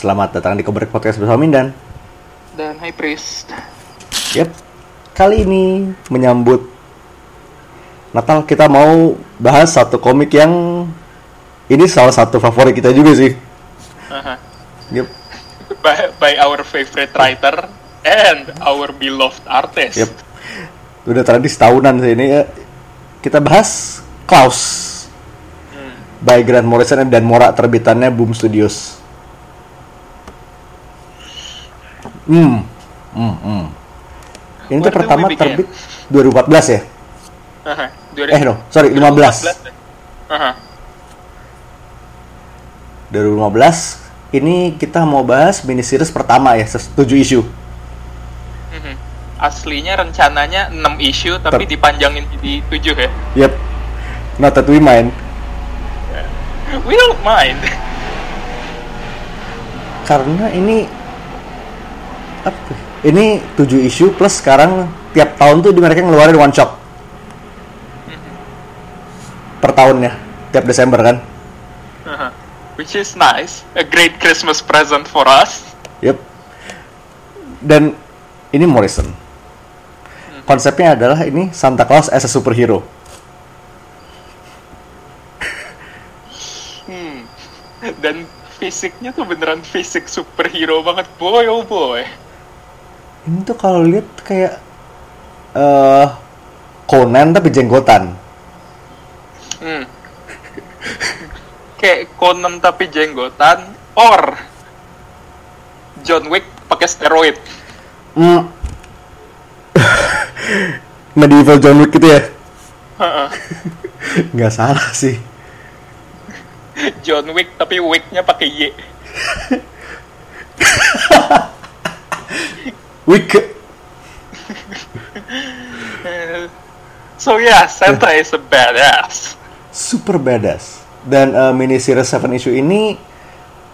Selamat datang di Kebrek Podcast bersama Mindan. dan High Priest. Yep. Kali ini menyambut Natal kita mau bahas satu komik yang ini salah satu favorit kita juga sih. Aha. Yep. by, by our favorite writer and our beloved artist. Yep. Udah tradisi tahunan sih ini ya. Kita bahas Klaus Hmm. by Grant Morrison dan Mora terbitannya Boom Studios. Hmm. Hmm, hmm. Ini tuh pertama terbit 2014 ya? Aha. Eh no, sorry 15. Aha. 2015 ini kita mau bahas mini series pertama ya, 7 isu. Mhm. Aslinya rencananya 6 isu tapi Ter- dipanjangin jadi 7 ya. Yep. Not that we mind. We don't mind. Karena ini? Ini 7 isu plus sekarang tiap tahun tuh di mereka ngeluarin one shot. Per tahunnya, tiap Desember kan. Aha. Which is nice. A great Christmas present for us. Yep. Dan ini Morrison. Konsepnya adalah ini Santa Claus as a superhero. Hmm. Dan fisiknya tuh beneran fisik superhero banget. Boy oh boy. Ini tuh kalau lihat kayak eh Conan tapi jenggotan. Hmm. Kayak Conan tapi jenggotan or John Wick pakai steroid. Hmm. Medieval John Wick gitu ya? Heeh. Nggak salah sih. John Wick tapi wignya pakai Y. Wick. So yeah, Santa is a badass. Super badass. Dan eh, mini series 7 issue ini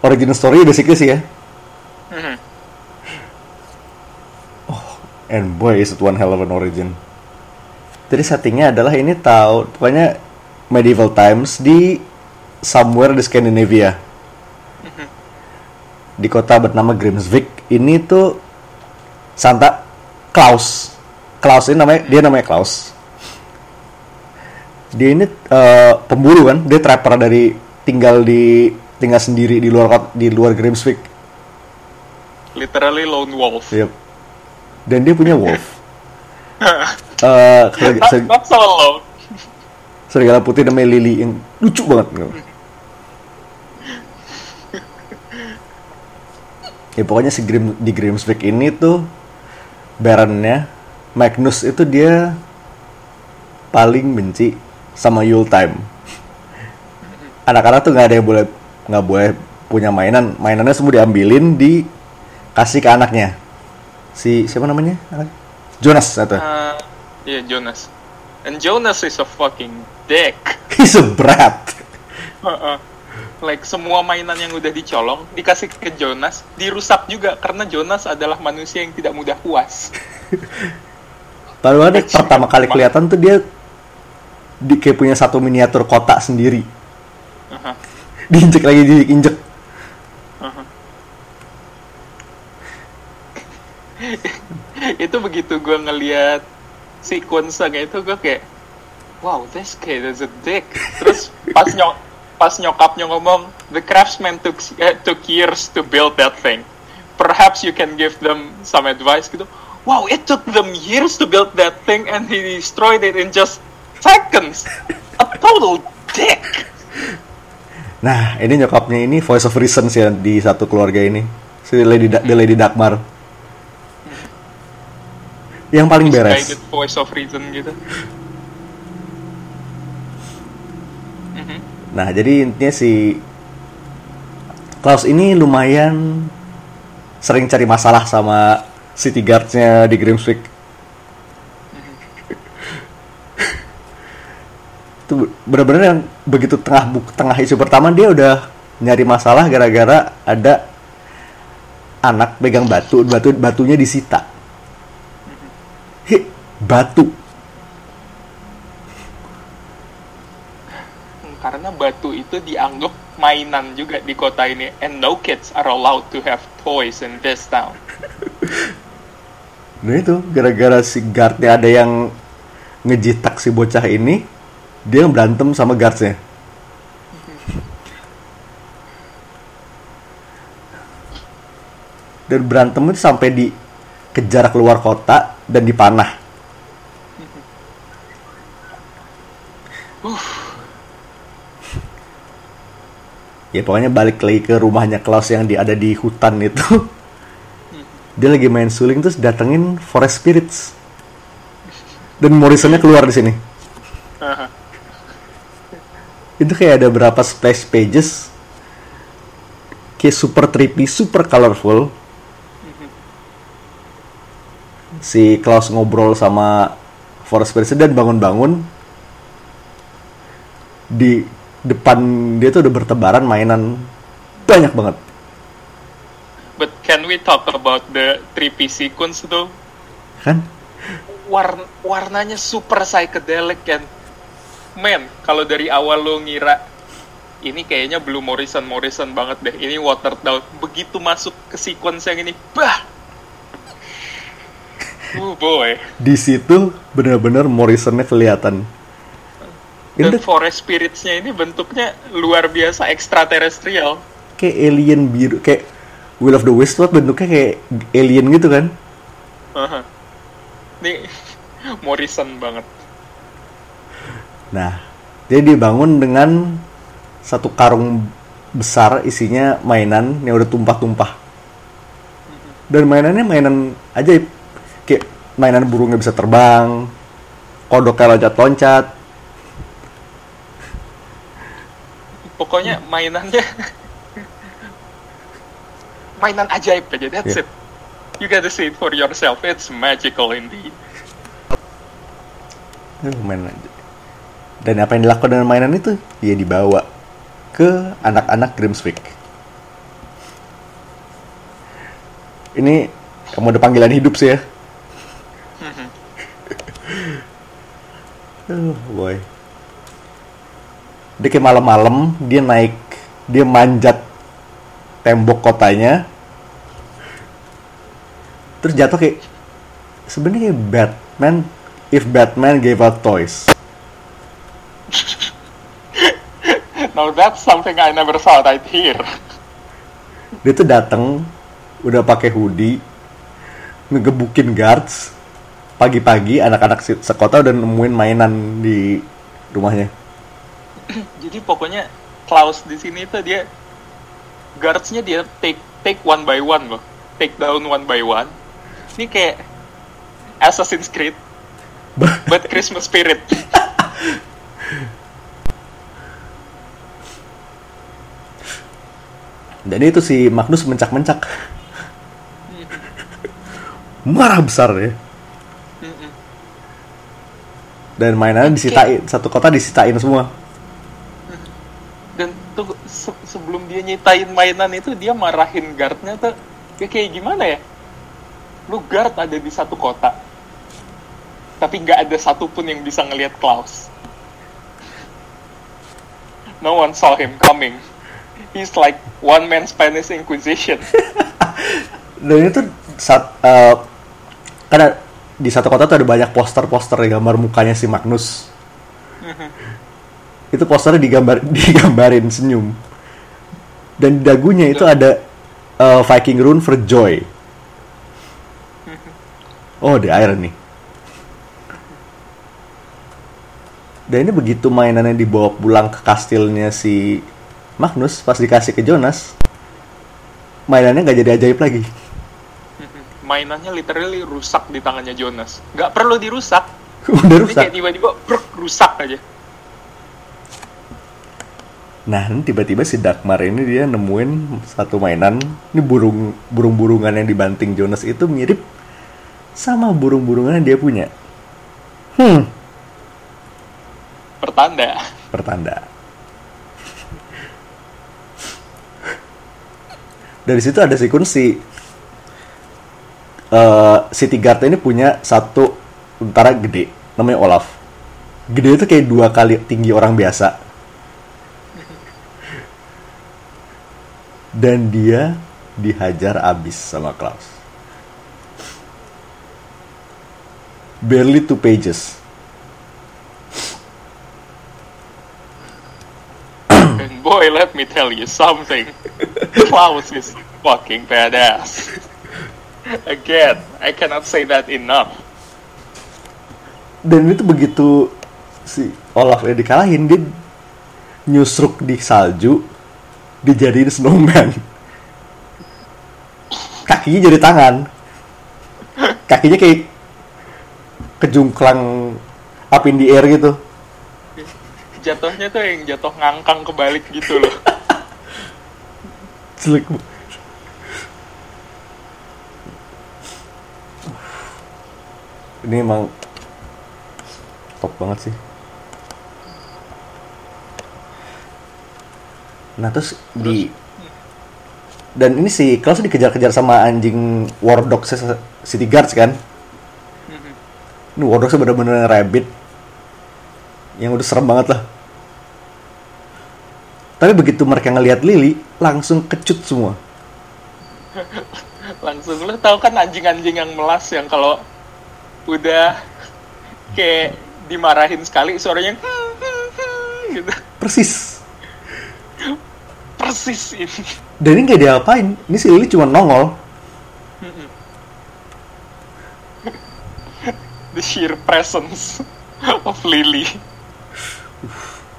origin story basically sih ya. Mhm. And boy is it one hell of an origin. Jadi settingnya adalah ini tahu pokoknya medieval times di somewhere di Scandinavia. Di kota bernama Grimsvik. Ini tuh Santa Claus. Claus ini namanya dia namanya Claus. Dia ini eh, pemburu kan, dia trapper dari tinggal di tinggal sendiri di luar di luar Grimsvik. Literally lone wolf. Yep. Dan dia punya wolf. Eh, serigala- not, ser- not so alone. serigala putih namanya Lily yang lucu banget. ya pokoknya si Grim, di Grimsvik ini tuh Baronnya Magnus itu dia paling benci sama Yuletime. Anak-anak tuh nggak ada yang boleh nggak boleh punya mainan, mainannya semua diambilin dikasih ke anaknya. Si siapa namanya? Anak? Jonas atau? Uh, yeah, Jonas. And Jonas is a fucking dick. He's a brat. Heeh. Like semua mainan yang udah dicolong dikasih ke Jonas dirusak juga karena Jonas adalah manusia yang tidak mudah puas. Padahal dia pertama kali kelihatan tuh dia di kayak punya satu miniatur kota sendiri. Aha. Diinjek lagi diinjek. itu begitu gue ngeliat sequence-nya itu gue kayak wow this kid is a dick terus pas nyok pas nyokapnya ngomong the craftsman took eh, took years to build that thing perhaps you can give them some advice gitu wow it took them years to build that thing and he destroyed it in just seconds a total dick Nah, ini nyokapnya ini voice of reason sih di satu keluarga ini. Si Lady Da- the Lady Dagmar. Yang paling beres. Voice of reason gitu Nah, jadi intinya si Klaus ini lumayan sering cari masalah sama city guards-nya di Grimsvik. Itu bener-bener yang begitu tengah buk, tengah isu pertama dia udah nyari masalah gara-gara ada anak pegang batu, batu batunya disita. He, batu. Karena batu itu dianggap mainan juga di kota ini and no kids are allowed to have toys in this town. Nah itu gara-gara si guardnya ada yang ngejitak si bocah ini, dia berantem sama guardsnya. Dan berantem itu sampai dikejar keluar kota dan dipanah. Ya pokoknya balik lagi ke rumahnya Klaus yang di, ada di hutan itu. Dia lagi main suling terus datengin Forest Spirits. Dan Morrisonnya keluar di sini. Itu kayak ada berapa splash pages kayak super trippy, super colorful. Si Klaus ngobrol sama Forest Spirits dan bangun-bangun di depan dia tuh udah bertebaran mainan banyak banget. But can we talk about the trippy sequence tuh? Kan? War warnanya super psychedelic kan. Men, kalau dari awal lo ngira ini kayaknya Blue Morrison Morrison banget deh. Ini watered down. Begitu masuk ke sequence yang ini, bah. Oh boy. Di situ benar-benar Morrisonnya kelihatan. Dan Itu forest spirits-nya ini bentuknya luar biasa extraterrestrial. kayak alien biru, kayak Will of the Wisp tuh bentuknya kayak alien gitu kan? Haha. Ini Morrison banget. Nah, jadi dibangun dengan satu karung besar isinya mainan yang udah tumpah-tumpah. Dan mainannya mainan ajaib. Kayak mainan burungnya bisa terbang, kodoknya loncat-loncat. Pokoknya mainannya mainan ajaib aja. That's Yeah. it. You gotta see it for yourself. It's magical indeed. Mainan aja. Dan apa yang dilakukan dengan mainan itu? Ya dibawa ke anak-anak Grimswick. Ini kamu ada panggilan hidup sih ya. Oh boy. Dia kayak malam-malam dia naik, dia manjat tembok kotanya. Terus jatuh kayak sebenarnya kayak Batman if Batman gave out toys. Now that's something I never thought I'd hear. Dia tuh datang udah pakai hoodie, ngegebukin guards. Pagi-pagi anak-anak se- sekota udah nemuin mainan di rumahnya. Jadi pokoknya Klaus di sini tuh dia guardsnya dia take take one by one loh, take down one by one. Ini kayak Assassin's Creed, but Christmas spirit. Dan itu si Magnus mencak-mencak. Marah besar ya. Mm-mm. Dan mainannya disitain, satu kota disitain semua. Tuh se- sebelum dia nyitain mainan itu dia marahin guardnya tuh ya kayak gimana ya? Lu guard ada di satu kota, tapi nggak ada satupun yang bisa ngelihat Klaus. No one saw him coming. He's like one man Spanish Inquisition. Dan itu saat eh, karena di satu kota tuh ada banyak poster-poster gambar mukanya si Magnus. Itu posternya digambar digambarin senyum. Dan di dagunya itu ada eh, Viking rune for joy. Oh, the irony. Dan ini begitu mainannya dibawa pulang ke kastilnya si Magnus pas dikasih ke Jonas, mainannya nggak jadi ajaib lagi. Mainannya literally rusak di tangannya Jonas. Nggak perlu dirusak. Udah rusak. tiba-tiba rusak aja. Nah, tiba-tiba si Dagmar ini dia nemuin satu mainan. Ini burung burung-burungan yang dibanting Jonas itu mirip sama burung-burungan yang dia punya. Hmm, Pertanda. pertanda. Dari situ ada sekunsi eh City Guard ini punya satu tentara gede namanya Olaf. Gede itu kayak dua kali tinggi orang biasa. Dan dia dihajar abis sama Klaus. Barely two pages. And boy, let me tell you something. Klaus is fucking badass. Again, I cannot say that enough. Dan itu begitu si Olaf ya dikalahin, dia nyusruk di salju, dijadiin snowman. Kakinya jadi tangan. Kakinya kayak kejungklang up in the air gitu. Jatuhnya tuh yang jatuh ngangkang kebalik gitu loh. Jelek. Ini emang top banget sih. Nah terus, di dan ini si Klaus dikejar-kejar sama anjing War Dog City Guards kan? Ini War Dog bener-bener rabbit yang udah serem banget lah. Tapi begitu mereka ngelihat Lily, langsung kecut semua. Langsung lo tau kan anjing-anjing yang melas yang kalau udah kayak dimarahin sekali suaranya gitu. Persis. Persis ini. Dan ini gak diapain. Ini si Lily cuma nongol. The sheer presence of Lily.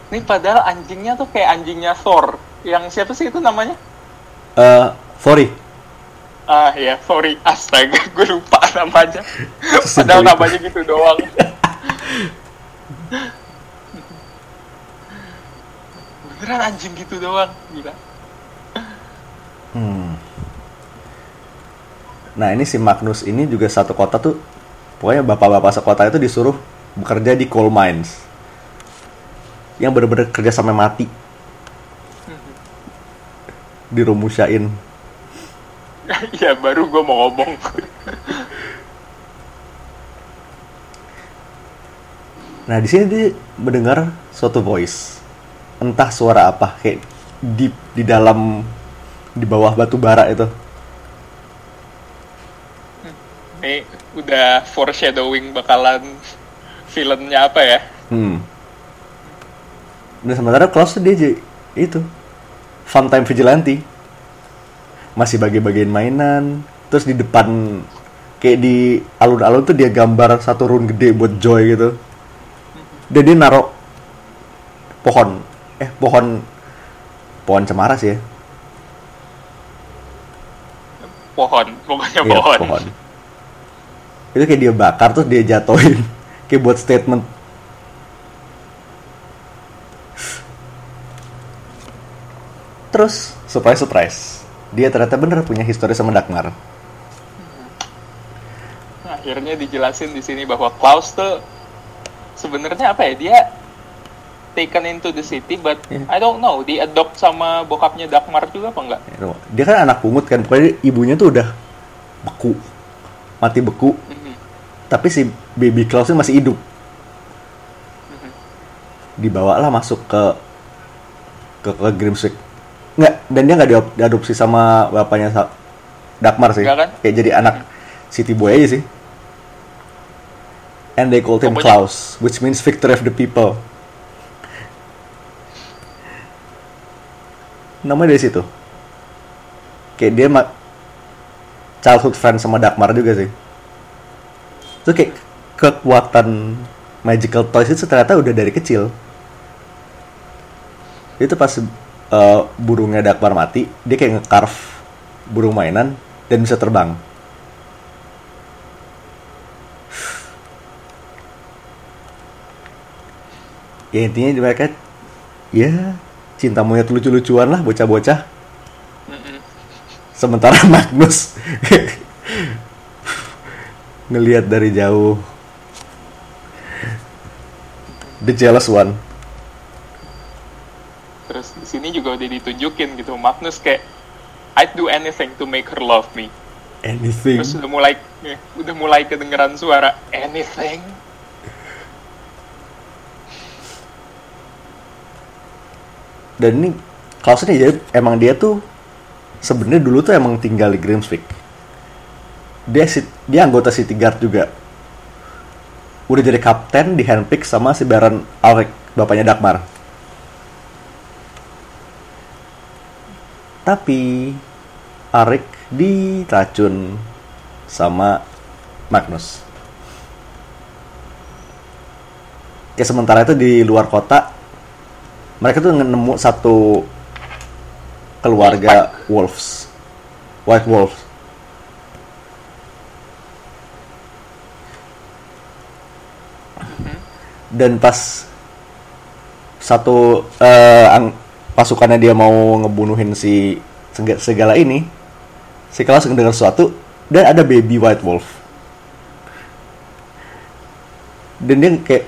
Ini padahal anjingnya tuh kayak anjingnya Thor. Yang siapa sih itu namanya? Eh, sorry. Ah ya, sorry, astaga, gue lupa namanya. Padahal namanya gitu doang. Beneran anjing gitu doang, gila. Hmm. Nah ini si Magnus ini juga satu kota tuh, pokoknya bapak-bapak sekota itu disuruh bekerja di coal mines, yang bener-bener kerja sampai mati, dirumusain. ya baru gue mau ngomong. Nah di sini dia mendengar suatu voice, entah suara apa, kayak di di dalam di bawah batu bara itu. Ini udah foreshadowing bakalan filmnya apa ya? Hmm. Dan sementara Klaus tuh dia itu fun time vigilante. Masih bagi-bagiin mainan, terus di depan kayak di alun-alun tuh dia gambar satu rune gede buat Joy gitu. Dan dia naruh pohon, eh pohon pohon cemara sih ya. Pohon, pokoknya Iya, pohon. pohon. Itu kayak dia bakar terus dia jatoin kayak buat statement. Terus surprise surprise, dia ternyata bener punya histori sama Dagmar. Akhirnya dijelasin di sini bahwa Klaus tuh sebenarnya apa ya? Dia taken into the city, but Iya. I don't know, di adopt sama bokapnya Dagmar juga apa enggak? Dia kan anak pungut kan, pokoknya ibunya tuh udah beku, mati beku. Mhm. Tapi si baby Klaus masih hidup. Dibawalah masuk ke ke, ke Grimswick. Nggak, dan dia nggak diadopsi sama bapaknya Dagmar sih. Kan? Kayak jadi anak city boy aja sih. And they called him Klaus, which means victory of the people. Namanya dari situ. Kayak dia ma- childhood friend sama Dagmar juga sih. Itu kayak kekuatan magical toys itu ternyata udah dari kecil. Itu pas uh, burungnya Dagmar mati, dia kayak nge-carve burung mainan dan bisa terbang. Ya intinya mereka ya cinta monyet lucu-lucuan lah bocah-bocah. Sementara Magnus ngelihat dari jauh the jealous one. Terus di sini juga udah ditunjukin gitu, Magnus kayak I'd do anything to make her love me. Anything. Terus udah mulai eh, udah mulai kedengeran suara anything. Dan ini ini jadi emang dia tuh sebenarnya dulu tuh emang tinggal di Grimsvik. Dia dia anggota City Guard juga. Udah jadi kapten di handpick sama si Baron Alec, bapaknya Dagmar. Tapi Arik diracun sama Magnus. Kayak sementara itu di luar kota mereka tuh nemu satu keluarga wolves. White wolves. Dan pas satu eh, ang- pasukannya dia mau ngebunuhin si sega- segala ini, si Klaus mendengar sesuatu dan ada baby white wolf. Dan dia kayak,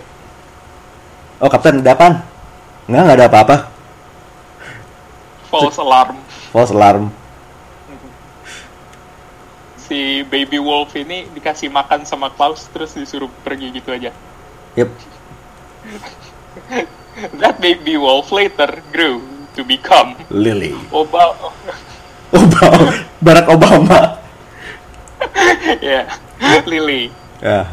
oh kapten ada apaan? Nggak, nggak ada apa-apa. False alarm. False alarm. Si baby wolf ini dikasih makan sama Klaus terus disuruh pergi gitu aja. Yep. That baby wolf later grew to become Lily. Obama. Obama. Barack Obama. ya, Lily. Ya.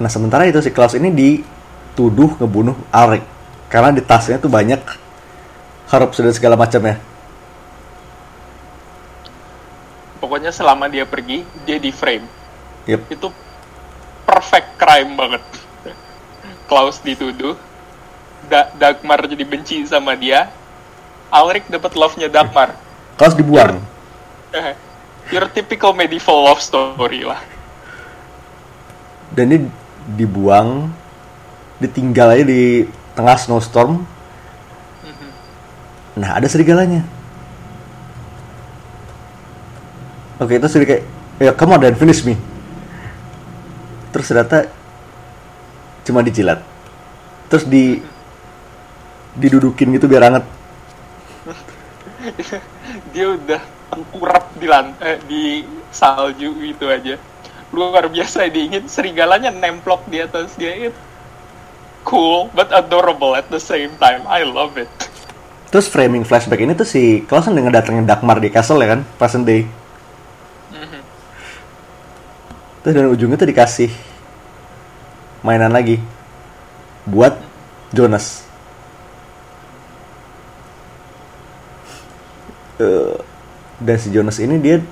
Nah sementara itu si Klaus ini dituduh ngebunuh Alrik karena di tasnya tuh banyak herbs dan segala macamnya. Pokoknya selama dia pergi, dia di frame. Yep. Itu perfect crime banget. Klaus dituduh, da Dagmar jadi benci sama dia, Alrik dapat love-nya Dagmar. Klaus dibuang. Eh, Your typical medieval love story lah. Dan ini dibuang, ditinggal aja di tengah snowstorm. Nah ada serigalanya. Oke itu serigala kayak, ya on dan finish me. Terus ternyata cuma dijilat. Terus di didudukin gitu biar anget. Dia udah tengkurap di lan eh, di salju gitu aja. Luar biasa dingin, serigalanya nemplok di atas dia itu cool but adorable at the same time. I love it. Terus framing flashback ini tuh si Klaus kan dengan datangnya Dagmar di castle ya kan, present day. Terus dan ujungnya tuh dikasih mainan lagi buat Jonas. Eh, dan si Jonas ini dia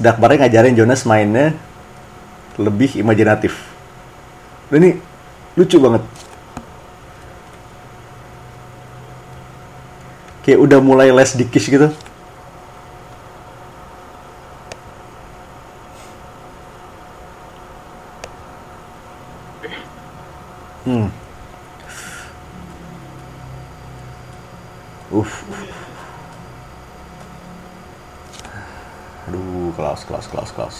Dagmarnya ngajarin Jonas mainnya lebih imajinatif. Dan ini lucu banget. Kayak udah mulai les dikis gitu. Hmm. Uff. Aduh, kelas, kelas, kelas, kelas.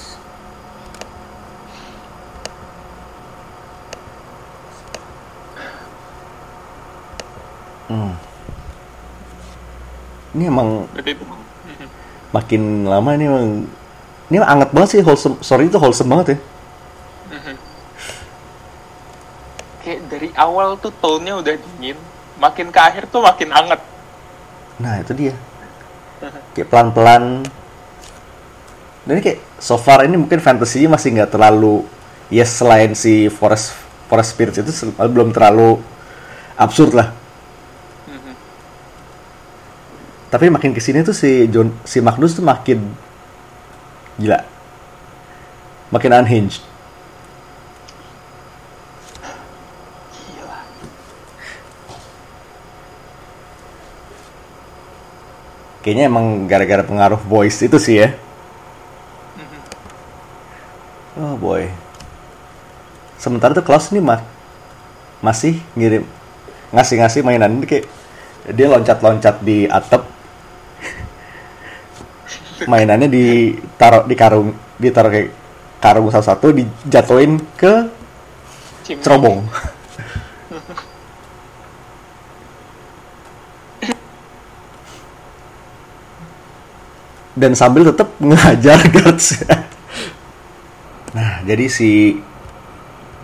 Hmm. Ini emang Berarti itu makin lama ini emang ini emang anget banget sih wholesome. Sorry itu wholesome banget ya. kayak dari awal tuh tone-nya udah dingin, makin ke akhir tuh makin anget. Nah itu dia. Kayak pelan-pelan. Dan ini kayak so far ini mungkin fantasy masih nggak terlalu ya selain si Forest Forest Spirits itu belum terlalu absurd lah. Tapi makin ke sini tuh si John si Magnus tuh makin gila. Makin unhinged. Kayaknya emang gara-gara pengaruh voice itu sih ya. Oh boy. Sementara tuh Klaus ini mah masih ngirim ngasih-ngasih mainan ini kayak dia loncat-loncat di atap. Mainannya ditaruh di karung, ditaruh kayak karung satu-satu dijatuhin ke cerobong. Dan sambil tetap ngajar guards. nah, jadi si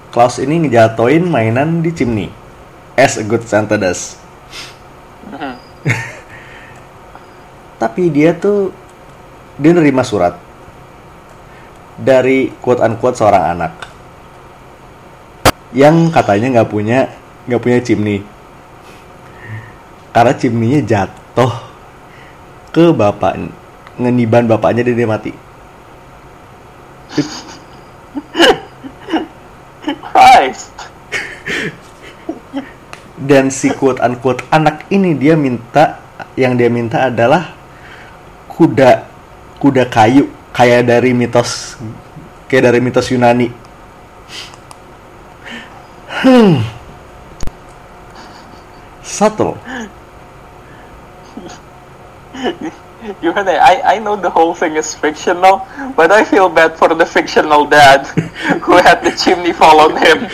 Klaus ini ngejatoin mainan di chimney. As a good Santa does. Tapi dia tuh dia nerima surat dari quote unquote seorang anak yang katanya nggak punya nggak punya chimney. Karena chimney-nya jatuh ke bapak ngeniban bapaknya dan dia mati. Dan si quote unquote anak ini dia minta yang dia minta adalah kuda kuda kayu kayak dari mitos kayak dari mitos Yunani hmm subtle Gimana ya? I, I know the whole thing is fictional, but I feel bad for the fictional dad who had the chimney fall on him.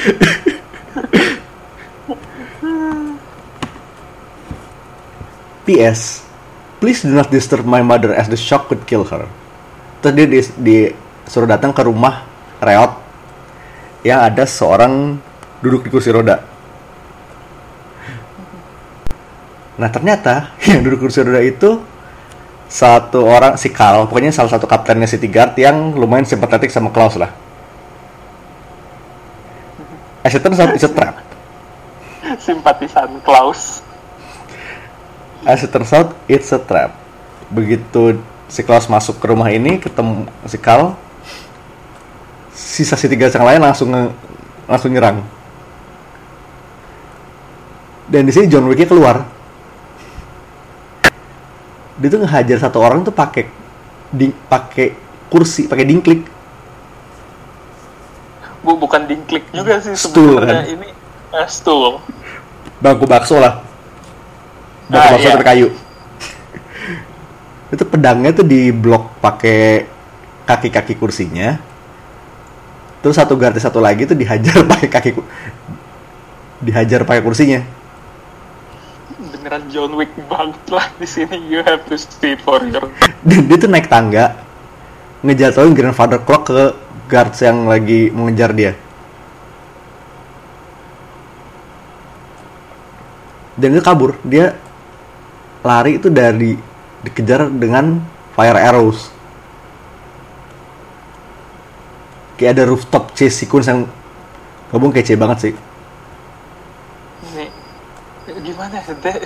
P.S. Please do not disturb my mother as the shock could kill her. Terus dia di, disuruh datang ke rumah reot yang ada seorang duduk di kursi roda. Nah ternyata yang duduk kursi roda itu satu orang si Carl, pokoknya salah satu kaptennya City Guard yang lumayan simpatetik sama Klaus lah. As it turns out. Simpatisan Klaus. As it turns out, it's a trap. Begitu si Klaus masuk ke rumah ini, ketemu si Carl, sisa si tiga yang lain langsung langsung nyerang. Dan di sini John Wick keluar. Dia tuh ngehajar satu orang tuh pakai ding pakai kursi, pakai dingklik. Bu, bukan dingklik juga sih Stool, sebenarnya kan? ini eh, stool. Bangku bakso lah. Bangku Ah, iya. dari kayu. itu pedangnya tuh di blok pakai kaki-kaki kursinya. Terus satu guard satu lagi tuh dihajar pakai kaki ku- dihajar pakai kursinya. Beneran John Wick banget lah di sini. You have to see for your. Dan dia tuh naik tangga ngejatuhin grandfather clock ke guards yang lagi mengejar dia. Dan dia kabur, dia lari itu dari dikejar dengan fire arrows. Kayak ada rooftop chase sequence yang gabung kece banget sih. Gimana ya deh?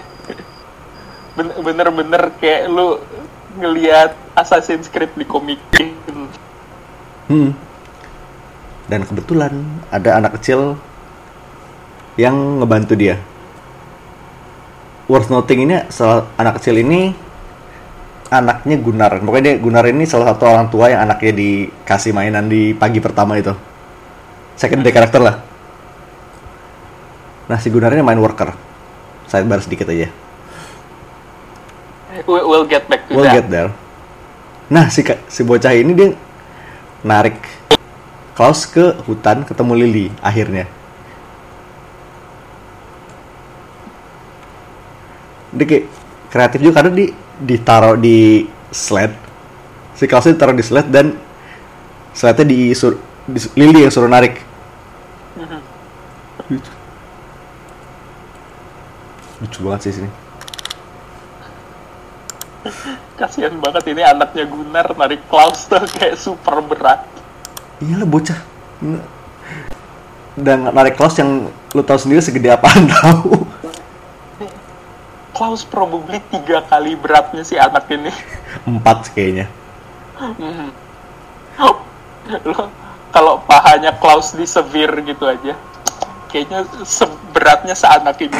Ben- Bener-bener kayak lu ngelihat Assassin's Creed di komik. Hmm. Dan kebetulan ada anak kecil yang ngebantu dia. Worth noting ini salah anak kecil ini anaknya Gunar. Pokoknya dia Gunar ini salah satu orang tua yang anaknya dikasih mainan di pagi pertama itu. Secondary karakter lah. Nah si Gunar ini main worker. Sidebar sedikit aja. We- We'll get back to We'll that. get there. Nah, si si bocah ini dia narik Klaus ke hutan ketemu Lily akhirnya. Dia kayak kreatif juga karena di ditaruh di sled. Si Klaus ditaruh di sled dan slednya di, di Lily yang suruh narik. Lucu. Lucu banget sih sini. Kasian banget ini anaknya Gunnar narik Klaus tuh kayak super berat. Iya lah bocah. Dan narik Klaus yang lu tahu sendiri segede apaan tahu. Klaus probably tiga kali beratnya si anak ini. Empat kayaknya. Lo kalau pahanya Klaus di severe gitu aja, kayaknya seberatnya seanak ini.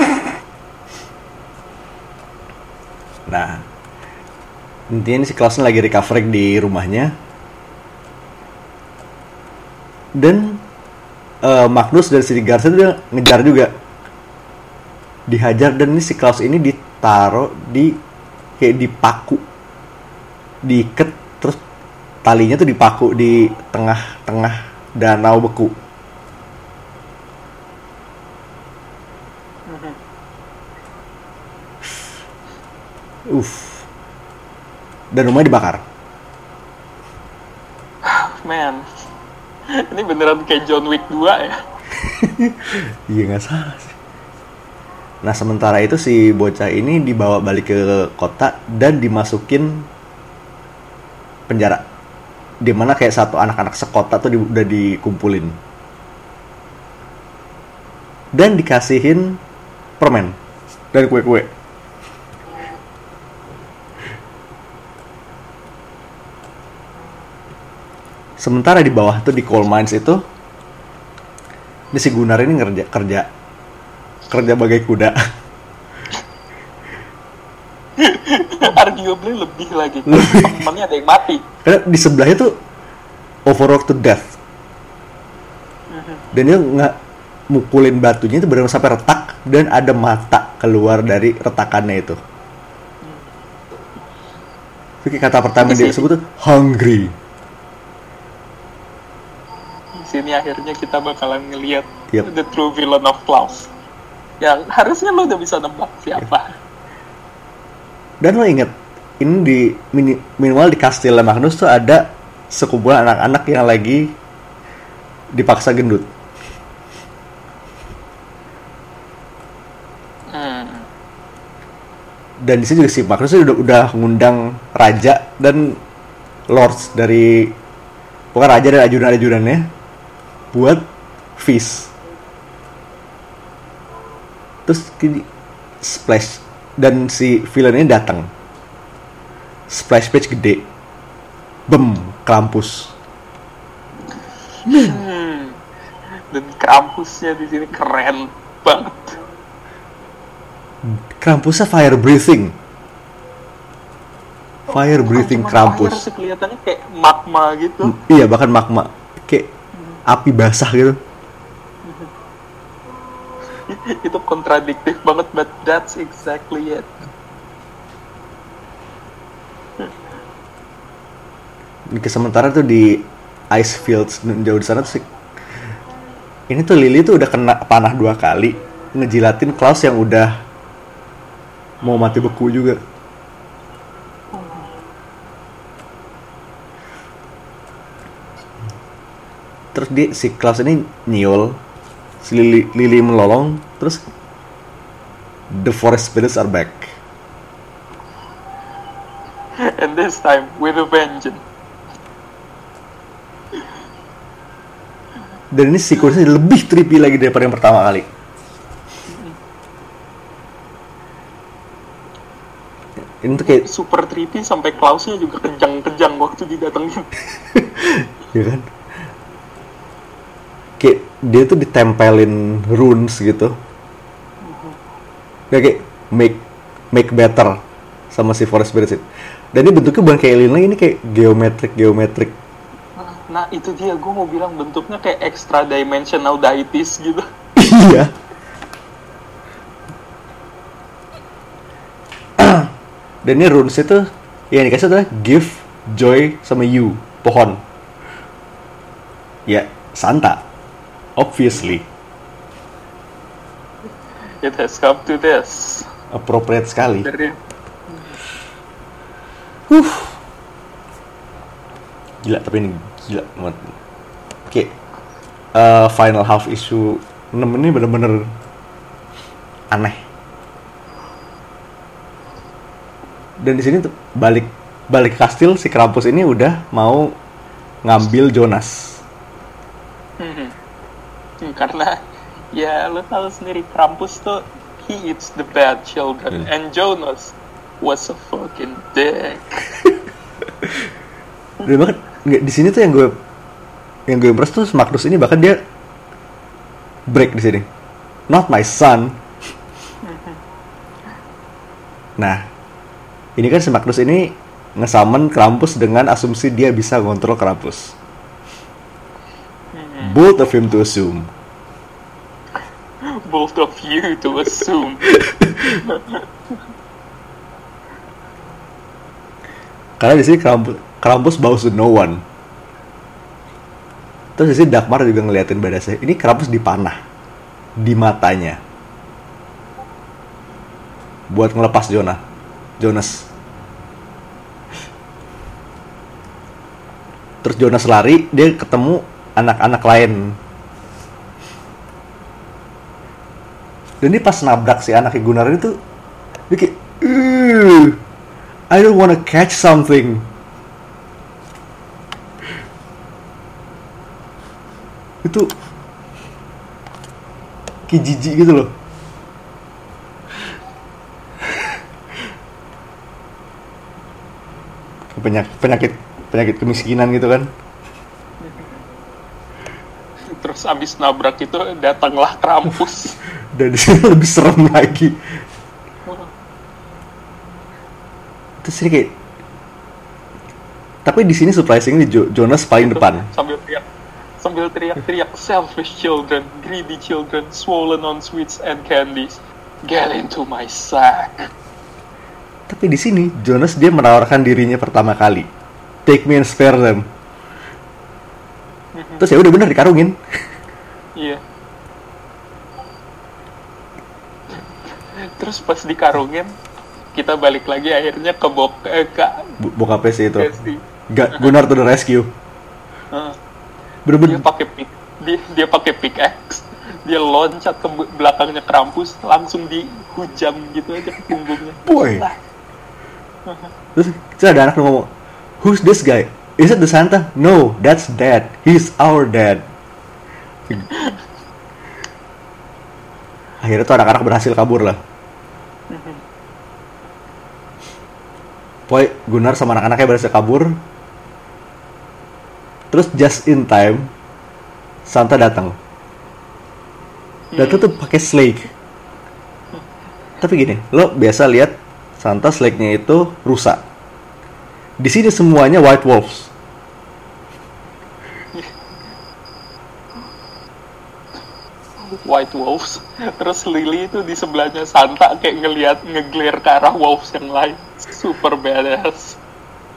Nah, intinya ini si Klaus lagi recovering di rumahnya. Dan eh, Magnus dari City Guards itu dia ngejar juga. Dihajar dan ini si Klaus ini ditaruh di kayak dipaku. Diikat terus talinya tuh dipaku di tengah-tengah danau beku. Uff. Dan rumahnya dibakar. Man, ini beneran kayak John Wick 2 ya. Iya nggak salah sih. Nah sementara itu si bocah ini dibawa balik ke kota dan dimasukin penjara. Di mana kayak satu anak-anak sekota tuh di- udah dikumpulin. Dan dikasihin permen dan kue-kue. Sementara di bawah tuh di coal mines itu, ini si Gunar ini kerja kerja kerja bagai kuda. Arguably lebih lagi. Temennya ada yang mati. Karena di sebelahnya tuh overworked to death. Dan dia nggak mukulin batunya itu benar sampai retak dan ada mata keluar dari retakannya itu. Itu kayak kata pertama dia sebut tuh hungry. Di sini akhirnya kita bakalan ngelihat Yep. the true villain of Klaus. Yang harusnya lo udah bisa nebak siapa. Dan lo inget ini di mini- minimal di kastil Magnus tuh ada sekumpulan anak-anak yang lagi dipaksa gendut. Hmm. dan di sini juga si Magnus udah udah ngundang raja dan lords dari bukan raja dan ajudan-ajudannya buat feast. Terus gini, splash dan si villain ini datang. Splash page gede. Bem, Krampus. Hmm. Dan Krampusnya di sini keren banget. Krampusnya fire breathing. Fire breathing Cuma Krampus. fire sih kelihatannya kayak magma gitu. Iya bahkan magma kayak api basah gitu. itu kontradiktif banget, but that's exactly it. Ke sementara tuh di ice fields jauh di sana tuh ini tuh Lily tuh udah kena panah dua kali ngejilatin Klaus yang udah mau mati beku juga. Terus dia si Klaus ini nyiul, si Lily, Lily melolong, terus the forest spirits are back. And this time with a vengeance. Dan ini sequence lebih trippy lagi daripada yang pertama kali. Ini tuh kayak, Super trippy sampai Klausnya juga kejang-kejang waktu didatengin. ya kan? Dia tuh ditempelin runes gitu. Kayak, kayak make make better sama si Forest Spirit. Dan ini bentuknya bukan kayak alien lagi, ini kayak geometrik geometrik. Nah itu dia, gue mau bilang bentuknya kayak extra dimensional deities gitu. Iya. Dan ini runes itu yang dikasih adalah give, joy, sama you, pohon. Ya, Santa. Obviously. It has come to this. Appropriate sekali. Dari Gila, tapi ini gila banget. Oke. Eh, final half issue 6 ini bener-bener aneh. Dan di sini balik balik kastil si Krampus ini udah mau ngambil Jonas. Hmm, karena ya lo tahu sendiri Krampus tuh he eats the bad children Hmm. and Jonas was a fucking dick. Dan bahkan nggak di sini tuh yang gue yang gue impress tuh Magnus ini bahkan dia break di sini. Not my son. Nah, ini kan si Magnus ini ngesamen Krampus dengan asumsi dia bisa ngontrol Krampus. Both of him to assume. Both of you to assume. Karena di sini Krampus, Krampus bows to no one. Terus di sini Dagmar juga ngeliatin badasnya. Ini Krampus dipanah di matanya. Buat ngelepas Jonah. Jonas. Terus Jonas lari, dia ketemu anak-anak lain. Dan dia pas nabrak si anaknya Gunnar itu, dia kayak, "Ugh, I don't wanna catch something. Itu kayak jijik gitu loh. Penyakit, penyakit penyakit kemiskinan gitu kan. Terus abis nabrak itu datanglah Krampus. Dan di sini lebih serem lagi. Terus ini kayak tapi di sini surprisingly Jo- Jonas paling depan. sambil teriak sambil teriak-teriak selfish children, greedy children, swollen on sweets and candies. Get into my sack. Tapi di sini Jonas dia menawarkan dirinya pertama kali. Take me and spare them. Terus ya udah bener dikarungin. Iya. Terus pas dikarungin, kita balik lagi akhirnya ke bok eh, ke Bokapnya sih itu. Besti. Ga- Gunnar to the rescue. Dia Bener-bener pakai pick dia, dia pakai pickaxe dia loncat ke be- belakangnya Krampus langsung dihujam gitu aja ke punggungnya boy. Terus ada anak ngomong, Who's this guy? Is it the Santa? No, that's dad. He's our dad. Akhirnya tuh anak-anak berhasil kabur lah. Boy, Gunnar sama anak-anaknya berhasil kabur. Terus just in time, Santa datang. Datang tuh pakai slake. Tapi gini, lo biasa lihat Santa slake-nya itu rusak. Di sini semuanya white wolves. White Wolves. Terus Lily itu di sebelahnya Santa kayak ngelihat ngeglare ke arah wolves yang lain. Super badass.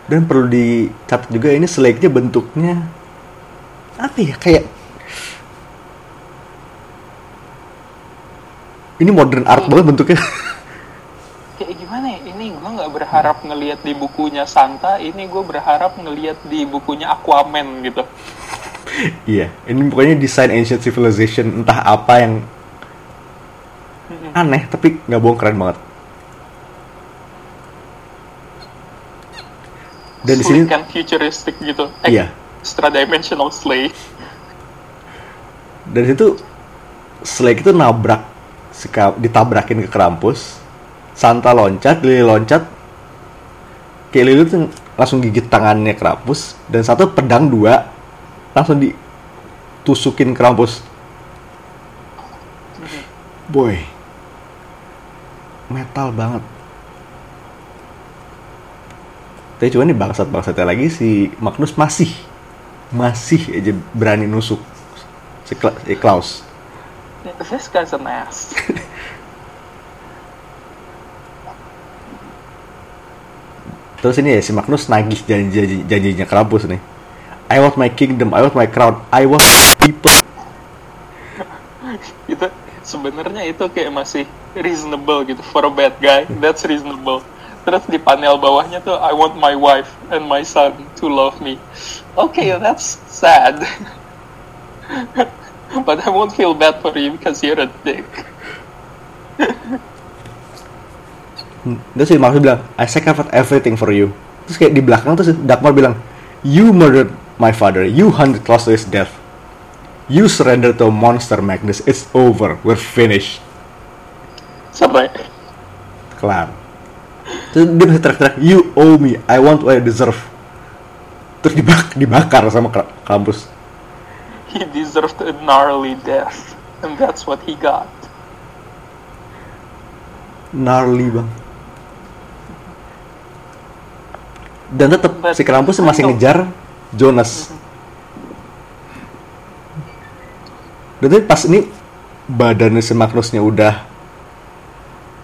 Dan perlu dicatat juga ini slake-nya bentuknya apa ya? Kayak ini modern art banget bentuknya. kayak gimana ya? Ini gue nggak berharap ngelihat di bukunya Santa ini gue berharap ngelihat di bukunya Aquaman gitu iya, ini pokoknya desain ancient civilization entah apa yang aneh tapi nggak bohong keren banget. Dan di sini Sleek and futuristic gitu. Eh, iya, extra dimensional sleigh. Dan itu Slake itu nabrak ditabrakin ke Krampus Santa loncat Lily loncat kayak Lily tuh langsung gigit tangannya Krampus dan satu pedang dua langsung ditusukin Krampus boy metal banget. Tapi cuman nih bangsat-bangsatnya lagi si Magnus masih masih aja berani nusuk si, Kla- si Klaus. This guy's an ass Terus ini ya si Magnus nagih janji janjinya Krampus nih. I want my kingdom, I want my crown, I want people. itu sebenarnya itu kayak masih reasonable gitu for a bad guy. That's reasonable. Terus di panel bawahnya tuh I want my wife and my son to love me. Okay that's sad. But I won't feel bad for you because you're a dick. Terus si Magnus bilang, I sacrificed everything for you. Terus kayak di belakang tuh si Dagmar bilang, You murdered my father, you hunted Klaus to his death. You surrender to a monster, Magnus. It's over. We're finished. sampai Kelar. Terus dia bisa teriak-teriak, You owe me. I want what I deserve. Terus dibak dibakar sama Krampus. he deserved a gnarly death and that's what he got gnarly bang dan tetap si Krampus masih ngejar Jonas. Dan tapi pas ini badannya si Magnusnya udah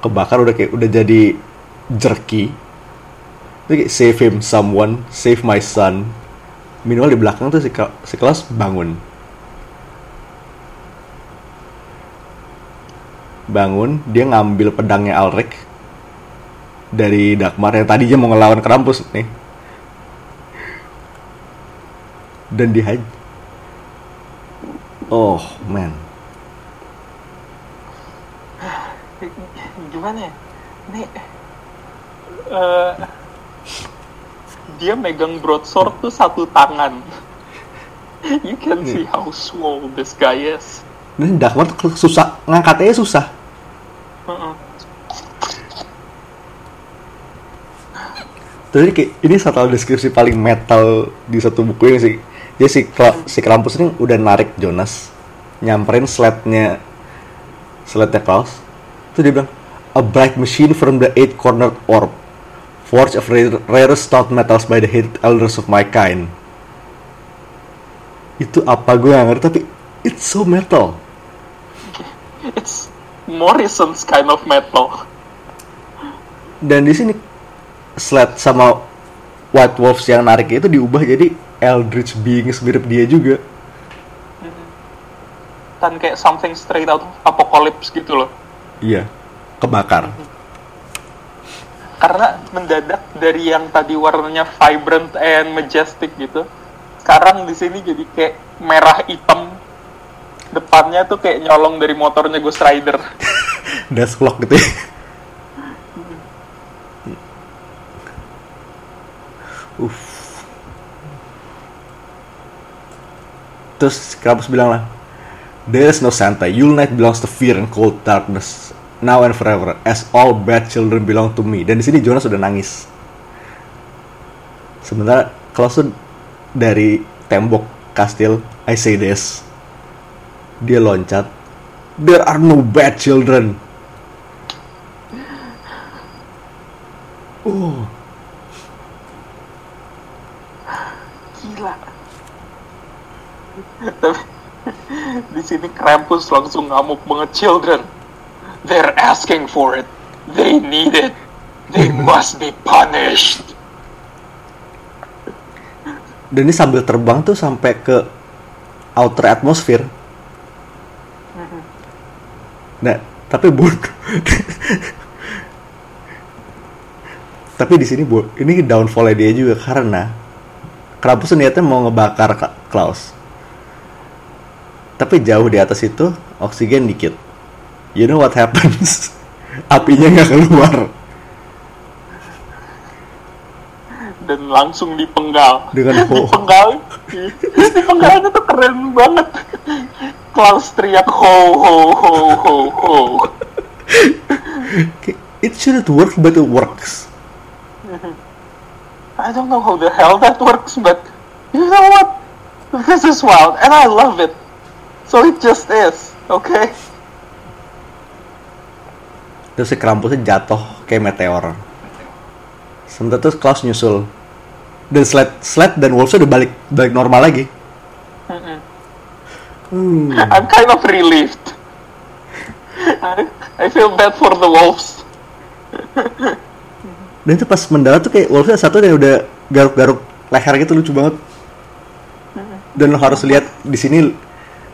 kebakar udah kayak udah jadi jerky. Dia kayak save him someone. Save my son. Minimal di belakang tuh si kelas bangun. Bangun dia ngambil pedangnya Alrek dari Dagmar yang tadinya mau ngelawan Krampus nih dan dihaj oh man. Gimana ya? Ini eh, dia megang broadsword tuh satu tangan. You can see how swole this guy is. Dan tuh susah, ngangkatnya susah. Jadi kayak ini satu deskripsi paling metal di satu buku ini sih. Dia si, Kla- si Krampus ini udah narik Jonas, nyamperin sled-nya sled-nya Klaus. Itu dia bilang, a bright machine from the eight cornered orb, forged of rare, rarest stout metals by the hated elders of my kind. Itu apa gue gak ngerti tapi it's so metal. it's Morrison's kind of metal Dan di sini sled sama White Wolves yang narik itu diubah jadi Eldritch Beings mirip dia juga. kan kayak something straight out of apocalypse gitu loh Iya, kebakar. karena mendadak dari yang tadi warnanya vibrant and majestic gitu sekarang di sini jadi kayak merah hitam depannya tuh kayak nyolong dari motornya Ghost Rider Deathlock gitu ya. Uff. Terus Krampus bilang lah, There is no Santa. Yule Night belongs to fear and cold darkness. Now and forever, as all bad children belong to me. Dan di sini Jonas sudah nangis. Sementara Klaus dari tembok kastil, I say this. Dia loncat. There are no bad children. Oh, tapi di sini Krampus langsung ngamuk banget children they're asking for it they need it they must be punished dan ini sambil terbang tuh sampai ke outer atmosphere. Nah, tapi bodoh. tapi di sini bu, ini downfall dia juga karena Krampus niatnya mau ngebakar Ka- Klaus. Tapi jauh di atas itu oksigen dikit. You know what happens? Apinya nggak keluar. dan langsung dipenggal Dengan ho- dipenggal dipenggalnya tuh keren banget Klaus teriak ho ho ho ho ho It shouldn't work, but it works. I don't know how the hell that works but you know what this is wild and I love it so it just is okay Terus si Krampusnya jatuh kayak meteor. Sementara terus Klaus nyusul. Dan sled, sled dan Wolves udah balik balik normal lagi. Hmm. I'm kind of relieved I, I feel bad for the wolves Dan itu pas mendarat tuh kayak Wolvesnya satu yang udah garuk-garuk leher gitu lucu banget. Dan lo harus lihat di sini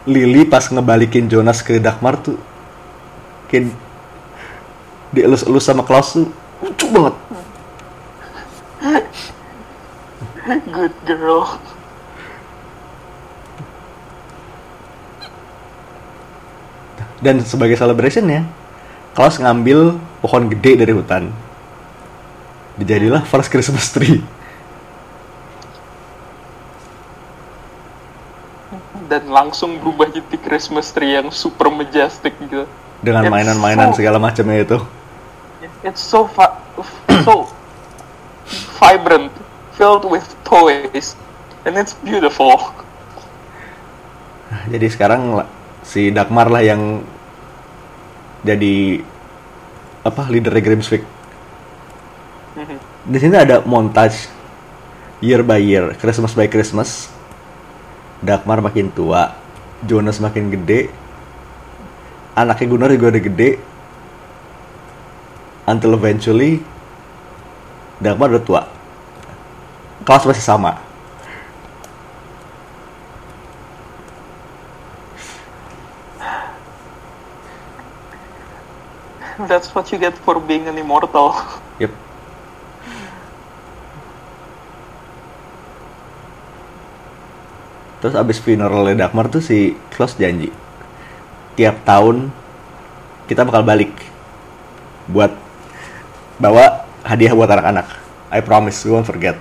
Lily pas ngebalikin Jonas ke Dagmar tuh kayak dielus-elus sama Klaus tuh lucu banget. good girl Dan sebagai celebration ya, Klaus ngambil pohon gede dari hutan. Dijadilah first Christmas tree. Dan langsung berubah jadi Christmas tree yang super majestic gitu Dengan mainan-mainan so- segala macamnya itu. it's so so vibrant filled with toys and it's beautiful Jadi sekarang si Dagmar lah yang jadi apa leader Grimswick. Di sini ada montage year by year, Christmas by Christmas. Dagmar makin tua, Jonas makin gede, anaknya Gunnar juga udah gede. Until eventually Dagmar udah tua. Klaus masih sama. that's what you get for being an immortal Yep. Terus abis funeralnya Dagmar tuh si Klaus janji tiap tahun kita bakal balik buat bawa hadiah buat anak-anak. I promise, we won't forget.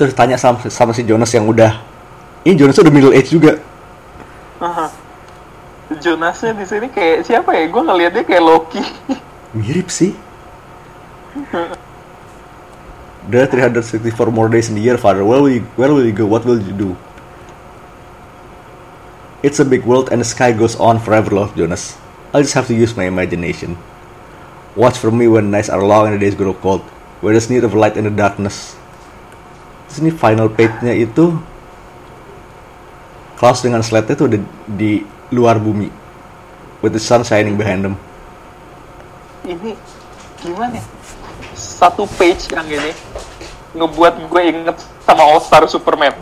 Terus tanya sama, sama si Jonas yang udah, ini Jonas udah middle age juga. Aha. Jonasnya di sini kayak siapa ya? Gue ngelihatnya kayak Loki. Mirip sih. There are 364 more days in the year, Father. Where will you, where will you go? What will you do? It's a big world and the sky goes on forever, Lord Jonas. I'll just have to use my imagination. Watch for me when nights are long and the days grow cold. Where there's need of light in the darkness. Terus ini final page-nya itu Klaus dengan slide itu udah di luar bumi. With the sun shining behind them. ini gimana? ya? Satu page yang ini ngebuat gue inget sama All Star Superman.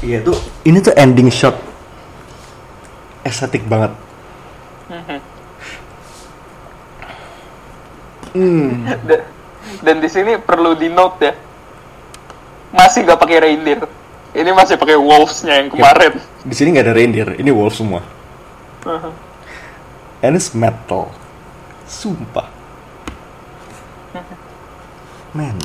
Iya tuh, ini tuh ending shot estetik banget. Hmm. Dan, dan di sini perlu di note ya, masih nggak pakai reindeer. Ini masih pakai wolves-nya yang kemarin. Di sini nggak ada reindeer, ini wolf semua. Uh-huh. And it's metal. Sumpah. Man.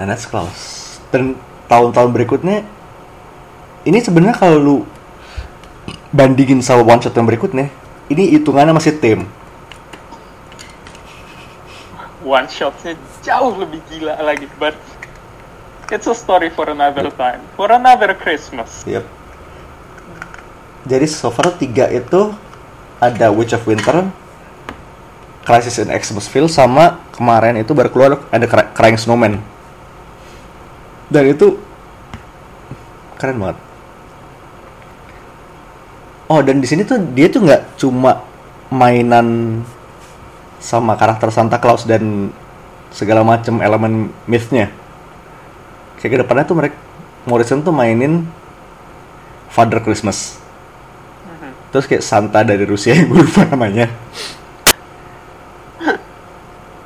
And that's close. Dan tahun-tahun berikutnya, ini sebenarnya kalau lu bandingin sama one shot yang berikutnya, ini hitungannya masih tim. One shotnya jauh lebih gila lagi, but it's a story for another time, for another Christmas. Yep. Jadi so far tiga itu ada Witch of Winter, Crisis in Xmasville sama kemarin itu baru keluar ada Cry- Crying Snowman. Dan itu keren banget. Oh dan di sini tuh dia tuh nggak cuma mainan sama karakter Santa Claus dan segala macam elemen myth-nya. Kayak ke depannya tuh mereka Morrison tuh mainin Father Christmas. Terus kayak Santa dari Rusia yang gue lupa namanya.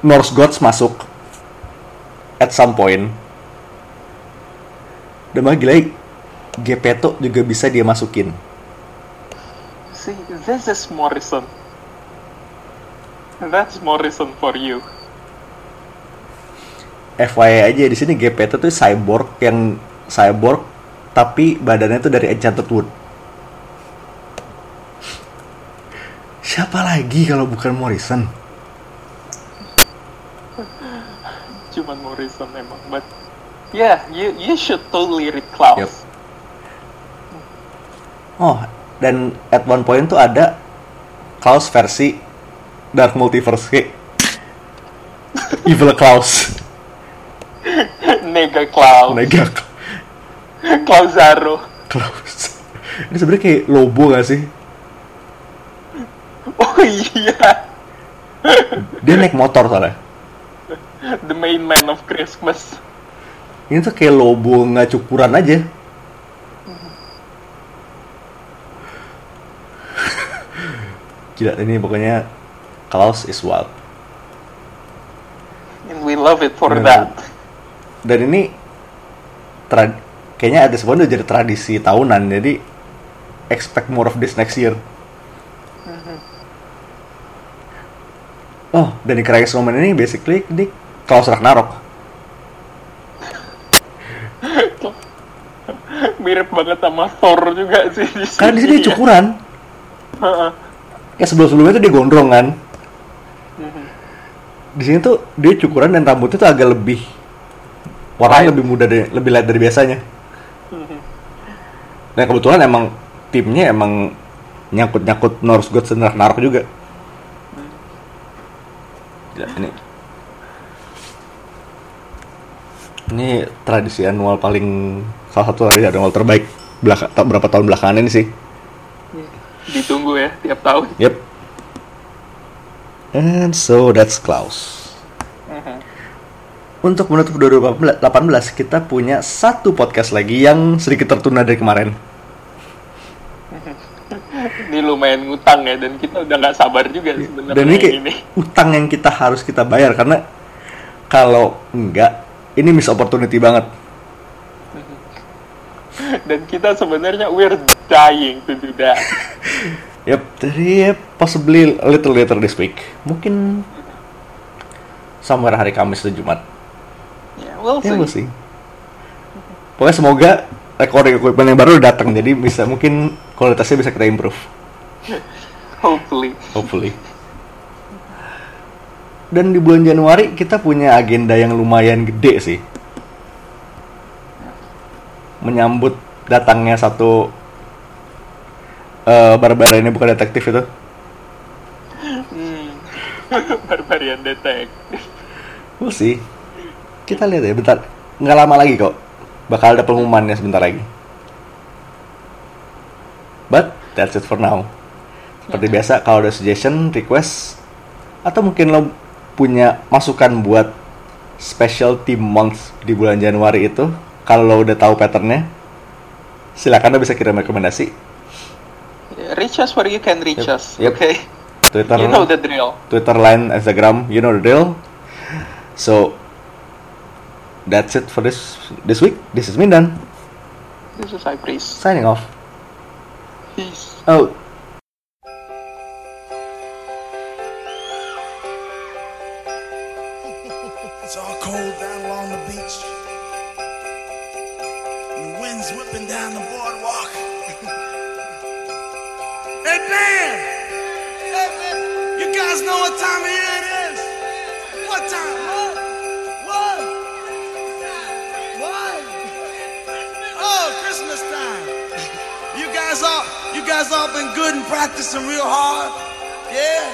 Norse Gods masuk at some point. Dan malah gila Gepetto juga bisa dia masukin. See, this is Morrison. That's Morrison for you. FYI aja di sini Gepetto tuh cyborg yang cyborg tapi badannya tuh dari Enchanted Wood. Siapa lagi kalau bukan Morrison? Morrison emang, but yeah, you you should totally read Klaus. Yep. Oh, dan at one point tuh ada Klaus versi Dark Multiverse Evil Klaus, Nega Klaus, Mega Klausaro. Klaus. Ini sebenarnya kayak Lobo gak sih? Oh iya, Dia naik motor soalnya. the main man of Christmas. Ini tuh kayak Lobo nggak cukuran aja. Gila, ini pokoknya Klaus is wild. And we love it for Yeah. that. Dan ini tra- kayaknya ada udah jadi tradisi tahunan, jadi expect more of this next year. Oh, dan di Crying Snowman ini basically ini Klaus Ragnarok. Mirip banget sama Thor juga sih di sini. Karena di sini dia cukuran. Ya sebelum-sebelumnya tuh dia gondrong kan. Di sini tuh dia cukuran dan rambutnya tuh agak lebih warnanya lebih muda dari lebih light dari biasanya. Dan kebetulan emang timnya emang nyangkut-nyangkut Norse Gods dan Ragnarok juga. Gila, ini ini tradisi annual paling salah satu tradisi annual terbaik belaka, berapa tahun belakangan ini sih. Ditunggu ya tiap tahun. Yep. And so that's Klaus. Untuk menutup 2018 kita punya satu podcast lagi yang sedikit tertunda dari kemarin. Ini lumayan ngutang ya dan kita udah nggak sabar juga sebenarnya Dan ini kayak ini. utang yang kita harus kita bayar karena kalau enggak ini miss opportunity banget. Dan kita sebenarnya we're dying to do that. Yep, jadi possibly a little later this week. Mungkin somewhere hari Kamis atau Jumat. Yeah, we'll Ya, see. we'll see. Pokoknya semoga recording equipment yang baru datang, jadi bisa mungkin kualitasnya bisa kita improve. Hopefully. Hopefully. Dan di bulan Januari kita punya agenda yang lumayan gede sih. Menyambut datangnya satu eh Barbara ini bukan detektif itu. Hmm. Barbarian Detective. We'll see. Kita lihat ya, bentar. Nggak lama lagi kok. Bakal ada pengumumannya sebentar lagi. But, that's it for now. Seperti biasa, kalau ada suggestion, request, atau mungkin lo punya masukan buat special team month di bulan Januari itu, kalau lo udah tahu patternnya, silakan lo bisa kirim rekomendasi. Reach us where you can reach Yep, us. yep. Okay. Twitter, You know the drill. Twitter, line, Instagram, you know the drill. So, that's it for this this week. This is Mindan This is Priest. signing off. Peace. Oh, guys all been good and practicing real hard? Yeah?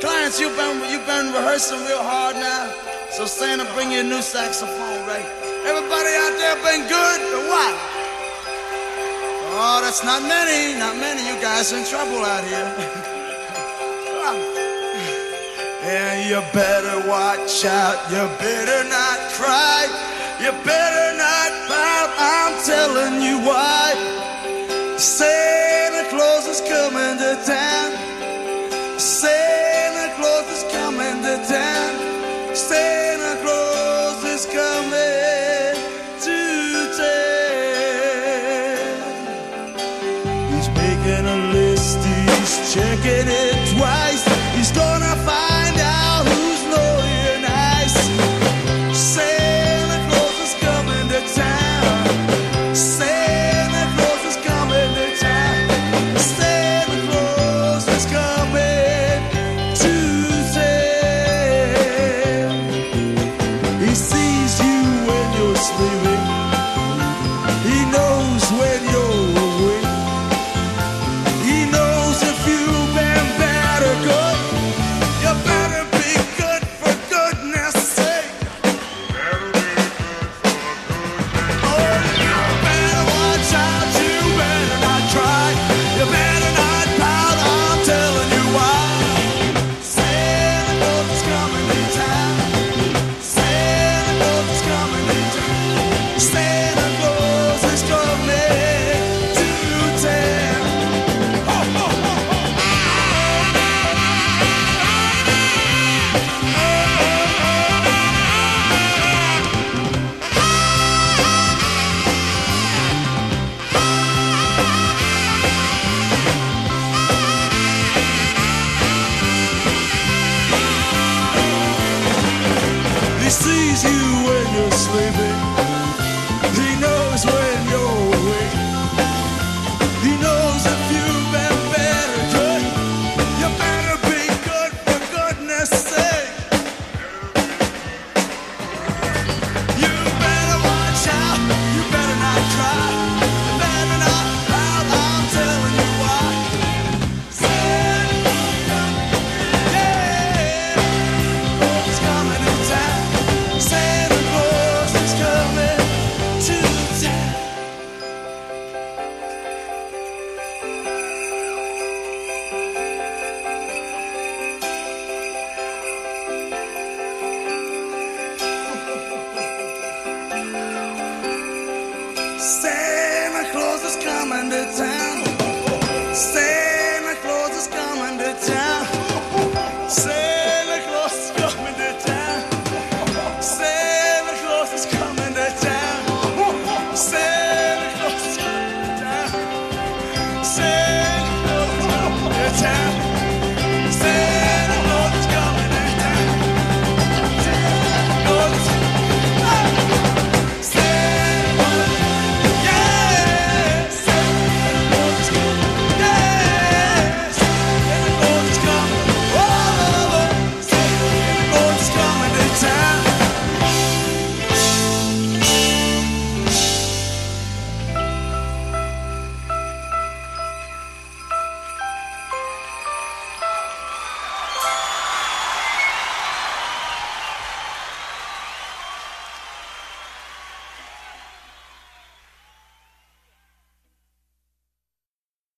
Clients, you've been you've been rehearsing real hard now. So Santa, bring you a new saxophone, right? Everybody out there been good or what? Oh, that's not many, not many. You guys in trouble out here. and you better watch out. You better not cry. You better not pout. I'm telling you why. Santa Claus is coming to town. Santa Claus is coming to town. Santa Claus is coming to town. He's making a list, he's checking it twice. He's gonna find